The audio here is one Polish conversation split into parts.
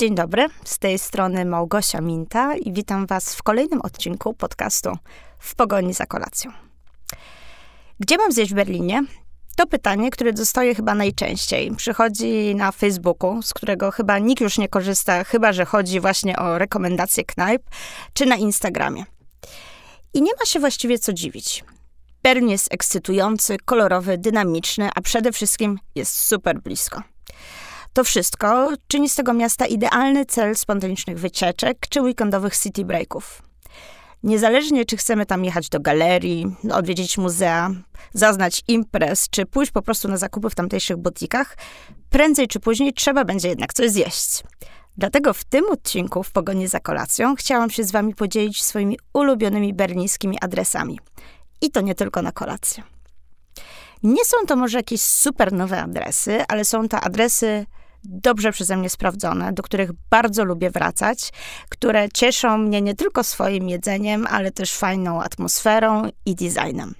Dzień dobry, z tej strony Małgosia Minta i witam Was w kolejnym odcinku podcastu W pogoni za kolacją. Gdzie mam zjeść w Berlinie? To pytanie, które dostaję chyba najczęściej. Przychodzi na Facebooku, z którego chyba nikt już nie korzysta, chyba że chodzi właśnie o rekomendacje knajp, czy na Instagramie. I nie ma się właściwie co dziwić. Berlin jest ekscytujący, kolorowy, dynamiczny, a przede wszystkim jest super blisko. To wszystko czyni z tego miasta idealny cel spontanicznych wycieczek czy weekendowych city breaków. Niezależnie, czy chcemy tam jechać do galerii, odwiedzić muzea, zaznać imprez, czy pójść po prostu na zakupy w tamtejszych butikach, prędzej czy później trzeba będzie jednak coś zjeść. Dlatego w tym odcinku w Pogoni za kolacją chciałam się z wami podzielić swoimi ulubionymi berlińskimi adresami. I to nie tylko na kolację. Nie są to może jakieś super nowe adresy, ale są to adresy dobrze przeze mnie sprawdzone, do których bardzo lubię wracać, które cieszą mnie nie tylko swoim jedzeniem, ale też fajną atmosferą i designem.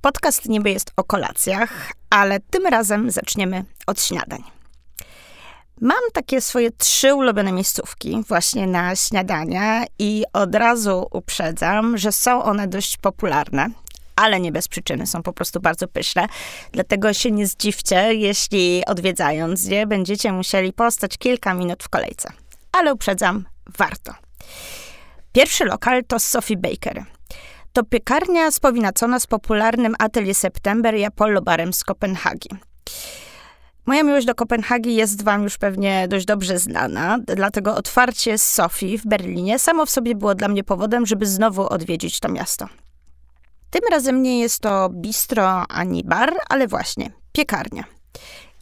Podcast niby jest o kolacjach, ale tym razem zaczniemy od śniadań. Mam takie swoje trzy ulubione miejscówki właśnie na śniadania i od razu uprzedzam, że są one dość popularne ale nie bez przyczyny, są po prostu bardzo pyszne. Dlatego się nie zdziwcie, jeśli odwiedzając je, będziecie musieli postać kilka minut w kolejce. Ale uprzedzam, warto. Pierwszy lokal to Sophie Baker. To piekarnia spowinacona z popularnym Atelier September i Apollo Barem z Kopenhagi. Moja miłość do Kopenhagi jest wam już pewnie dość dobrze znana, dlatego otwarcie Sofii w Berlinie samo w sobie było dla mnie powodem, żeby znowu odwiedzić to miasto. Tym razem nie jest to bistro ani bar, ale właśnie piekarnia.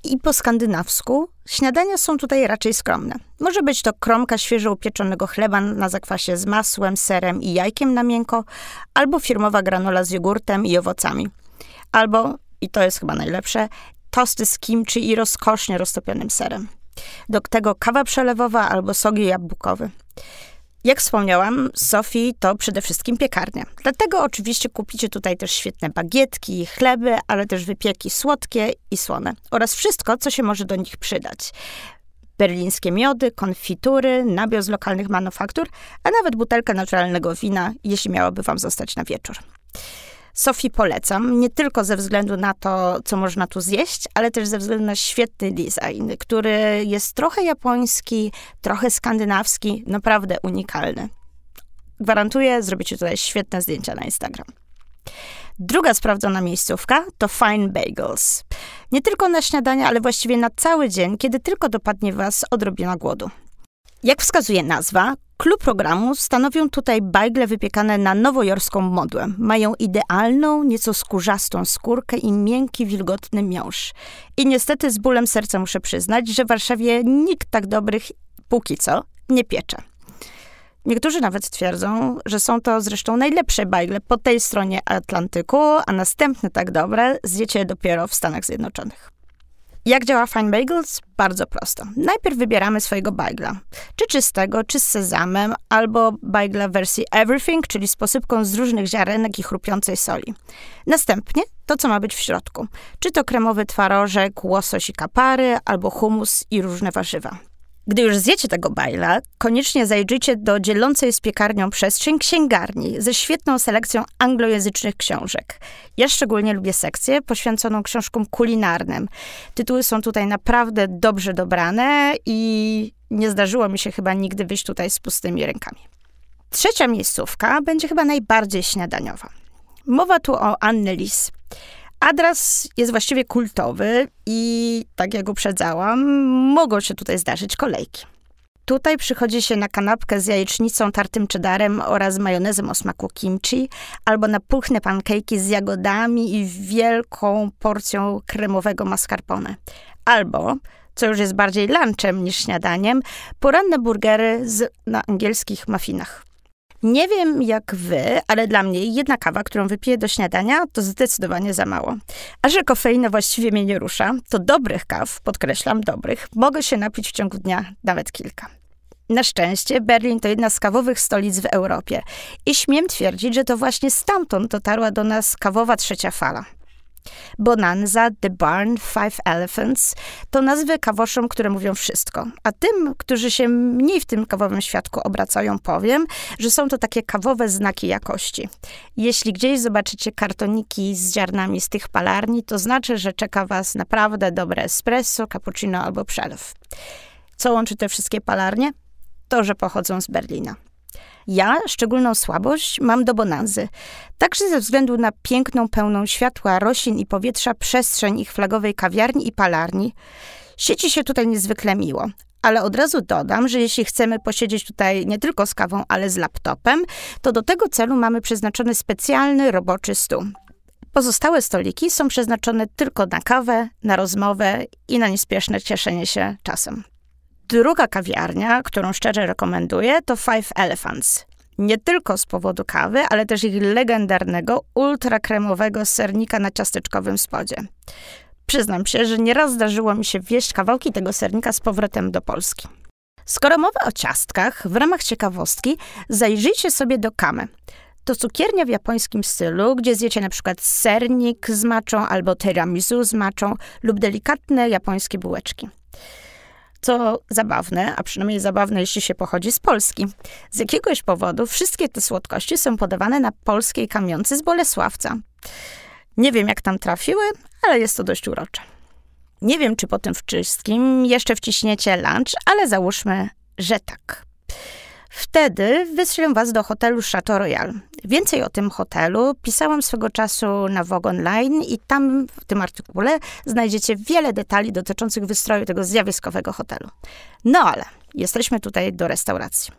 I po skandynawsku śniadania są tutaj raczej skromne. Może być to kromka świeżo upieczonego chleba na zakwasie z masłem, serem i jajkiem na miękko, albo firmowa granola z jogurtem i owocami. Albo, i to jest chyba najlepsze, tosty z kimchi i rozkosznie roztopionym serem. Do tego kawa przelewowa albo sogi jabłkowy. Jak wspomniałam, Sofii to przede wszystkim piekarnia. Dlatego oczywiście kupicie tutaj też świetne bagietki, chleby, ale też wypieki słodkie i słone oraz wszystko, co się może do nich przydać. Berlińskie miody, konfitury, nabiał z lokalnych manufaktur, a nawet butelkę naturalnego wina, jeśli miałoby wam zostać na wieczór. Sofii polecam, nie tylko ze względu na to, co można tu zjeść, ale też ze względu na świetny design, który jest trochę japoński, trochę skandynawski, naprawdę unikalny. Gwarantuję, zrobicie tutaj świetne zdjęcia na Instagram. Druga sprawdzona miejscówka to Fine Bagels. Nie tylko na śniadanie, ale właściwie na cały dzień, kiedy tylko dopadnie Was odrobina głodu. Jak wskazuje nazwa, klub programu stanowią tutaj bajgle wypiekane na nowojorską modłę. Mają idealną, nieco skórzastą skórkę i miękki, wilgotny miąższ. I niestety z bólem serca muszę przyznać, że w Warszawie nikt tak dobrych, póki co, nie piecze. Niektórzy nawet twierdzą, że są to zresztą najlepsze bajgle po tej stronie Atlantyku, a następne tak dobre zjecie dopiero w Stanach Zjednoczonych. Jak działa Fine Bagels? Bardzo prosto. Najpierw wybieramy swojego bagla. Czy czystego, czy z sezamem, albo bagla wersji everything, czyli z posypką z różnych ziarenek i chrupiącej soli. Następnie to, co ma być w środku. Czy to kremowy twarożek, łosoś i kapary, albo humus i różne warzywa. Gdy już zjecie tego bajla, koniecznie zajrzyjcie do dzielącej z piekarnią przestrzeń księgarni ze świetną selekcją anglojęzycznych książek. Ja szczególnie lubię sekcję poświęconą książkom kulinarnym. Tytuły są tutaj naprawdę dobrze dobrane i nie zdarzyło mi się chyba nigdy wyjść tutaj z pustymi rękami. Trzecia miejscówka będzie chyba najbardziej śniadaniowa. Mowa tu o Annelies. Adres jest właściwie kultowy i, tak jak uprzedzałam, mogą się tutaj zdarzyć kolejki. Tutaj przychodzi się na kanapkę z jajecznicą, tartym cheddarem oraz majonezem o smaku kimchi, albo na puchne pankejki z jagodami i wielką porcją kremowego mascarpone. Albo, co już jest bardziej lunchem niż śniadaniem, poranne burgery z, na angielskich muffinach. Nie wiem jak wy, ale dla mnie jedna kawa, którą wypiję do śniadania, to zdecydowanie za mało. A że kofeina właściwie mnie nie rusza, to dobrych kaw, podkreślam dobrych, mogę się napić w ciągu dnia nawet kilka. Na szczęście Berlin to jedna z kawowych stolic w Europie i śmiem twierdzić, że to właśnie stamtąd dotarła do nas kawowa trzecia fala. Bonanza, The Barn, Five Elephants to nazwy kawoszom, które mówią wszystko. A tym, którzy się mniej w tym kawowym świadku obracają, powiem, że są to takie kawowe znaki jakości. Jeśli gdzieś zobaczycie kartoniki z ziarnami z tych palarni, to znaczy, że czeka was naprawdę dobre espresso, cappuccino albo przelew. Co łączy te wszystkie palarnie? To, że pochodzą z Berlina. Ja szczególną słabość mam do bonanzy. Także ze względu na piękną, pełną światła, roślin i powietrza przestrzeń ich flagowej kawiarni i palarni. Siedzi się tutaj niezwykle miło. Ale od razu dodam, że jeśli chcemy posiedzieć tutaj nie tylko z kawą, ale z laptopem, to do tego celu mamy przeznaczony specjalny roboczy stół. Pozostałe stoliki są przeznaczone tylko na kawę, na rozmowę i na niespieszne cieszenie się czasem. Druga kawiarnia, którą szczerze rekomenduję, to Five Elephants. Nie tylko z powodu kawy, ale też ich legendarnego, ultrakremowego sernika na ciasteczkowym spodzie. Przyznam się, że nieraz zdarzyło mi się wieść kawałki tego sernika z powrotem do Polski. Skoro mowa o ciastkach, w ramach ciekawostki zajrzyjcie sobie do Kame. To cukiernia w japońskim stylu, gdzie zjecie na przykład sernik z maczą albo tiramisu z maczą lub delikatne japońskie bułeczki. Co zabawne, a przynajmniej zabawne, jeśli się pochodzi z Polski. Z jakiegoś powodu wszystkie te słodkości są podawane na polskiej kamionce z Bolesławca. Nie wiem, jak tam trafiły, ale jest to dość urocze. Nie wiem, czy po tym wszystkim jeszcze wciśniecie lunch, ale załóżmy, że tak. Wtedy wyślę was do hotelu Chateau Royal. Więcej o tym hotelu pisałam swego czasu na Vogue Online i tam w tym artykule znajdziecie wiele detali dotyczących wystroju tego zjawiskowego hotelu. No ale jesteśmy tutaj do restauracji.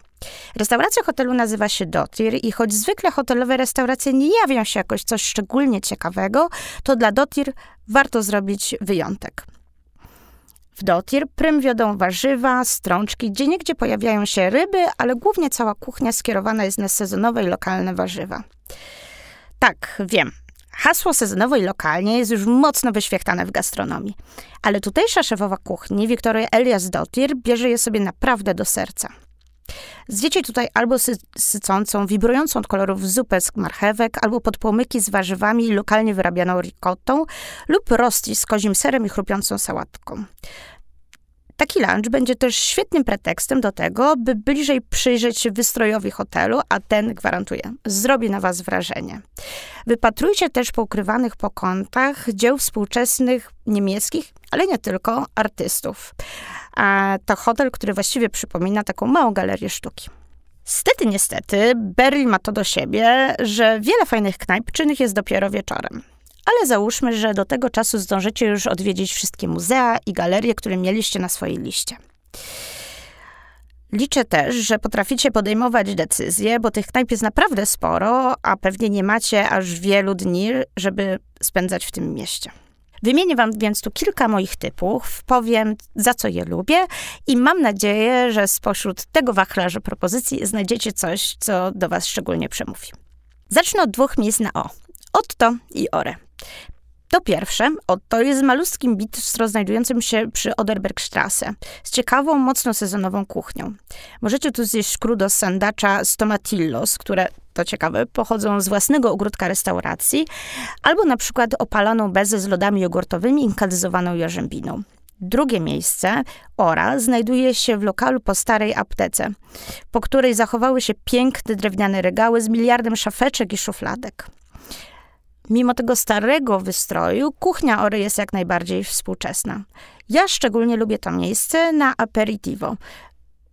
Restauracja hotelu nazywa się Dotir i choć zwykle hotelowe restauracje nie jawią się jakoś coś szczególnie ciekawego, to dla Dotir warto zrobić wyjątek. W dotir prym wiodą warzywa, strączki, gdzie niegdzie pojawiają się ryby, ale głównie cała kuchnia skierowana jest na sezonowe i lokalne warzywa. Tak, wiem. Hasło sezonowo i lokalnie jest już mocno wyświechtane w gastronomii. Ale tutejsza szefowa kuchni, Wiktoria Elias Dotir, bierze je sobie naprawdę do serca. Zjecie tutaj albo sy sycącą, wibrującą od kolorów zupę z marchewek, albo podpłomyki z warzywami lokalnie wyrabianą ricottą, lub rosti z kozim serem i chrupiącą sałatką. Taki lunch będzie też świetnym pretekstem do tego, by bliżej przyjrzeć się wystrojowi hotelu, a ten, gwarantuję, zrobi na Was wrażenie. Wypatrujcie też po ukrywanych po kątach dzieł współczesnych niemieckich, ale nie tylko, artystów. A to hotel, który właściwie przypomina taką małą galerię sztuki. Stety, niestety, Berlin ma to do siebie, że wiele fajnych knajp czynnych jest dopiero wieczorem. Ale załóżmy, że do tego czasu zdążycie już odwiedzić wszystkie muzea i galerie, które mieliście na swojej liście. Liczę też, że potraficie podejmować decyzje, bo tych knajp jest naprawdę sporo, a pewnie nie macie aż wielu dni, żeby spędzać w tym mieście. Wymienię Wam więc tu kilka moich typów, powiem za co je lubię i mam nadzieję, że spośród tego wachlarza propozycji znajdziecie coś, co do Was szczególnie przemówi. Zacznę od dwóch miejsc na O. Otto i Ore. To pierwsze, Otto jest malutkim bistro znajdującym się przy Oderbergstrasse, z ciekawą, mocno sezonową kuchnią. Możecie tu zjeść skrudo z sandacza z tomatillos, które, to ciekawe, pochodzą z własnego ogródka restauracji, albo na przykład opaloną bezę z lodami jogurtowymi i inkadyzowaną jarzębiną. Drugie miejsce, Ora, znajduje się w lokalu po starej aptece, po której zachowały się piękne drewniane regały z miliardem szafeczek i szufladek. Mimo tego starego wystroju, kuchnia Ory jest jak najbardziej współczesna. Ja szczególnie lubię to miejsce na aperitivo.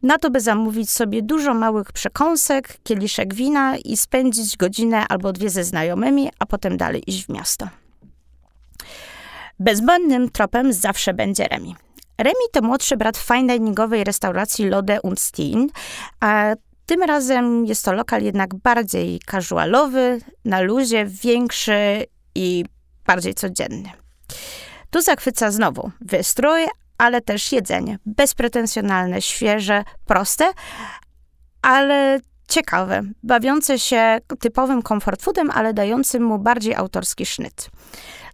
Na to, by zamówić sobie dużo małych przekąsek, kieliszek wina i spędzić godzinę albo dwie ze znajomymi, a potem dalej iść w miasto. Bezbędnym tropem zawsze będzie Remi. Remi to młodszy brat fine diningowej restauracji Lode und Steen, a tym razem jest to lokal jednak bardziej casualowy, na luzie, większy i bardziej codzienny. Tu zachwyca znowu wystrój, ale też jedzenie. Bezpretensjonalne, świeże, proste, ale ciekawe, bawiące się typowym comfort foodem, ale dającym mu bardziej autorski sznyt.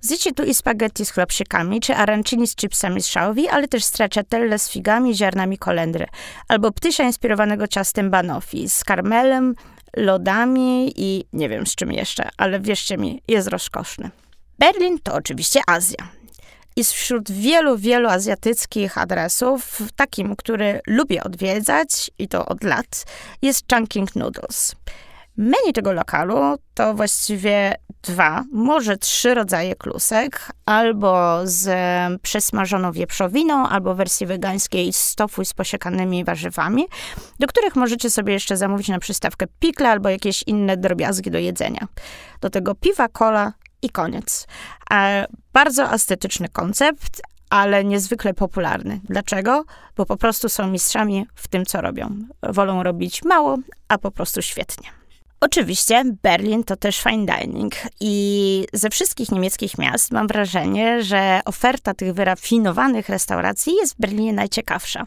Zjecie tu i spaghetti z chlopsykami, czy arancini z chipsami z szałwi, ale też stracciatelle z figami ziarnami kolendry, albo ptysia inspirowanego ciastem banoffee z karmelem, lodami i nie wiem z czym jeszcze, ale wierzcie mi, jest rozkoszny. Berlin to oczywiście Azja. I wśród wielu, wielu azjatyckich adresów, takim, który lubię odwiedzać i to od lat, jest Chunking Noodles. Menu tego lokalu to właściwie dwa, może trzy rodzaje klusek, albo z przesmażoną wieprzowiną, albo wersji wegańskiej z tofu z posiekanymi warzywami, do których możecie sobie jeszcze zamówić na przystawkę pikle albo jakieś inne drobiazgi do jedzenia. Do tego piwa, kola i koniec. E, bardzo estetyczny koncept, ale niezwykle popularny. Dlaczego? Bo po prostu są mistrzami w tym, co robią. Wolą robić mało, a po prostu świetnie. Oczywiście Berlin to też fine dining i ze wszystkich niemieckich miast mam wrażenie, że oferta tych wyrafinowanych restauracji jest w Berlinie najciekawsza.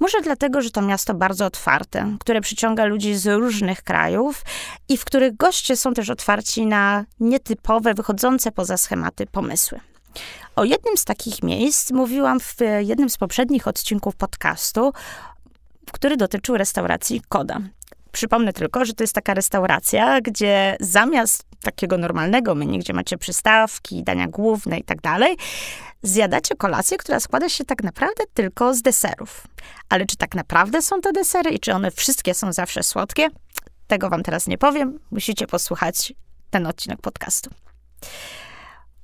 Może dlatego, że to miasto bardzo otwarte, które przyciąga ludzi z różnych krajów i w których goście są też otwarci na nietypowe, wychodzące poza schematy pomysły. O jednym z takich miejsc mówiłam w jednym z poprzednich odcinków podcastu, który dotyczył restauracji Koda. Przypomnę tylko, że to jest taka restauracja, gdzie zamiast takiego normalnego menu, gdzie macie przystawki, dania główne i tak dalej, zjadacie kolację, która składa się tak naprawdę tylko z deserów. Ale czy tak naprawdę są to desery i czy one wszystkie są zawsze słodkie? Tego wam teraz nie powiem. Musicie posłuchać ten odcinek podcastu.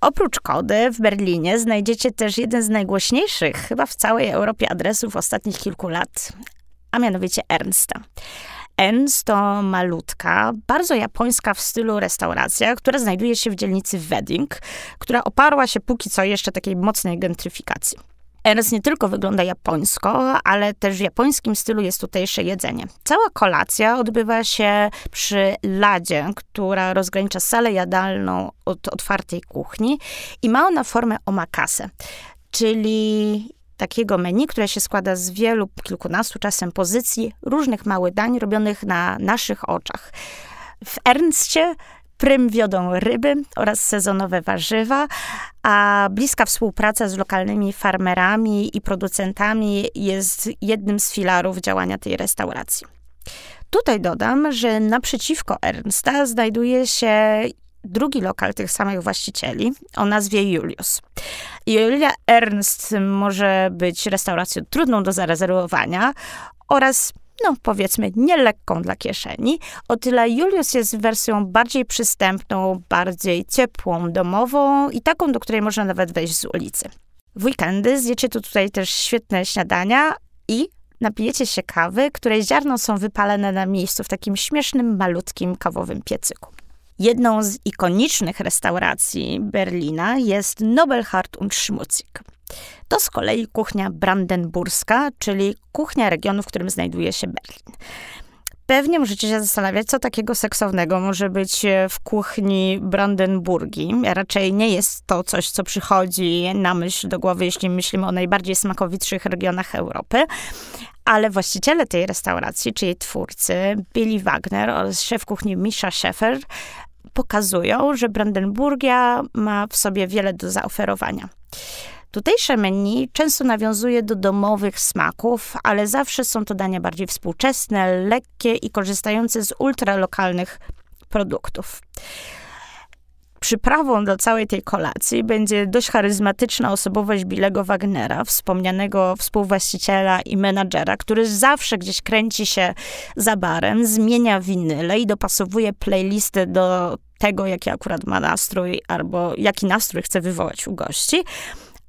Oprócz Kody w Berlinie znajdziecie też jeden z najgłośniejszych chyba w całej Europie adresów ostatnich kilku lat, a mianowicie Ernsta. Ens to malutka, bardzo japońska w stylu restauracja, która znajduje się w dzielnicy Wedding, która oparła się póki co jeszcze takiej mocnej gentryfikacji. Ernst nie tylko wygląda japońsko, ale też w japońskim stylu jest tutejsze jedzenie. Cała kolacja odbywa się przy ladzie, która rozgranicza salę jadalną od otwartej kuchni i ma ona formę omakase, czyli takiego menu, które się składa z wielu, kilkunastu czasem pozycji, różnych małych dań robionych na naszych oczach. W Ernstie prym wiodą ryby oraz sezonowe warzywa, a bliska współpraca z lokalnymi farmerami i producentami jest jednym z filarów działania tej restauracji. Tutaj dodam, że naprzeciwko Ernsta znajduje się drugi lokal tych samych właścicieli o nazwie Julius. Julia Ernst może być restauracją trudną do zarezerwowania oraz no powiedzmy, nielekką dla kieszeni. O tyle Julius jest wersją bardziej przystępną, bardziej ciepłą, domową i taką, do której można nawet wejść z ulicy. W weekendy zjecie tu tutaj też świetne śniadania i napijecie się kawy, której ziarno są wypalone na miejscu w takim śmiesznym, malutkim kawowym piecyku. Jedną z ikonicznych restauracji Berlina jest Nobelhart und Schmutzig. To z kolei kuchnia brandenburska, czyli kuchnia regionu, w którym znajduje się Berlin. Pewnie możecie się zastanawiać, co takiego seksownego może być w kuchni Brandenburgii. Raczej nie jest to coś, co przychodzi na myśl do głowy, jeśli myślimy o najbardziej smakowitszych regionach Europy. Ale właściciele tej restauracji, czy jej twórcy, Billy Wagner oraz szef kuchni Misha Scheffer, pokazują, że Brandenburgia ma w sobie wiele do zaoferowania. Tutejsze menu często nawiązuje do domowych smaków, ale zawsze są to dania bardziej współczesne, lekkie i korzystające z ultralokalnych produktów. Przyprawą do całej tej kolacji będzie dość charyzmatyczna osobowość Bilego Wagnera, wspomnianego współwłaściciela i menadżera, który zawsze gdzieś kręci się za barem, zmienia winyle i dopasowuje playlisty do tego, jaki akurat ma nastrój, albo jaki nastrój chce wywołać u gości.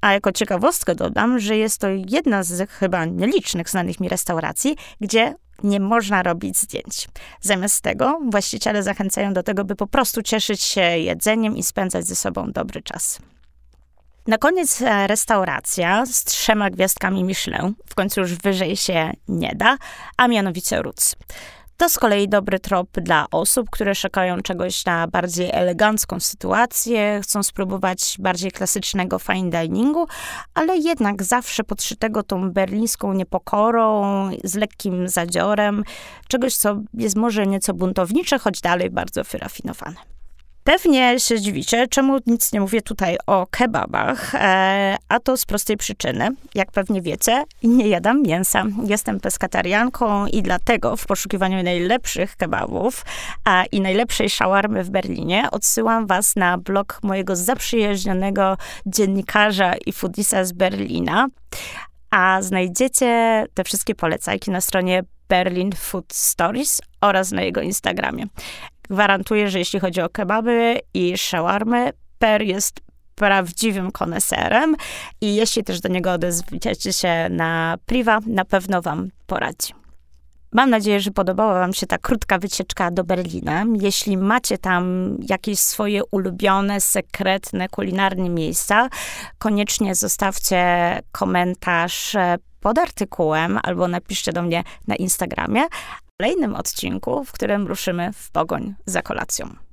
A jako ciekawostkę dodam, że jest to jedna z chyba nielicznych znanych mi restauracji, gdzie nie można robić zdjęć. Zamiast tego właściciele zachęcają do tego, by po prostu cieszyć się jedzeniem i spędzać ze sobą dobry czas. Na koniec e, restauracja z trzema gwiazdkami Michelin, w końcu już wyżej się nie da, a mianowicie Roots. To z kolei dobry trop dla osób, które szukają czegoś na bardziej elegancką sytuację, chcą spróbować bardziej klasycznego fine diningu, ale jednak zawsze podszytego tą berlińską niepokorą, z lekkim zadziorem, czegoś, co jest może nieco buntownicze, choć dalej bardzo wyrafinowane. Pewnie się zdziwicie, czemu nic nie mówię tutaj o kebabach, e, a to z prostej przyczyny. Jak pewnie wiecie, nie jadam mięsa. Jestem peskatarianką i dlatego w poszukiwaniu najlepszych kebabów a, i najlepszej szawarmy w Berlinie odsyłam was na blog mojego zaprzyjaźnionego dziennikarza i foodisa z Berlina. A znajdziecie te wszystkie polecajki na stronie Berlin Food Stories oraz na jego Instagramie. Gwarantuję, że jeśli chodzi o kebaby i shawarmy, Per jest prawdziwym koneserem i jeśli też do niego odezwiecie się na priwa, na pewno wam poradzi. Mam nadzieję, że podobała Wam się ta krótka wycieczka do Berlina. Jeśli macie tam jakieś swoje ulubione, sekretne, kulinarne miejsca, koniecznie zostawcie komentarz pod artykułem albo napiszcie do mnie na Instagramie. Kolejnym odcinku, w którym ruszymy w pogoń za kolacją.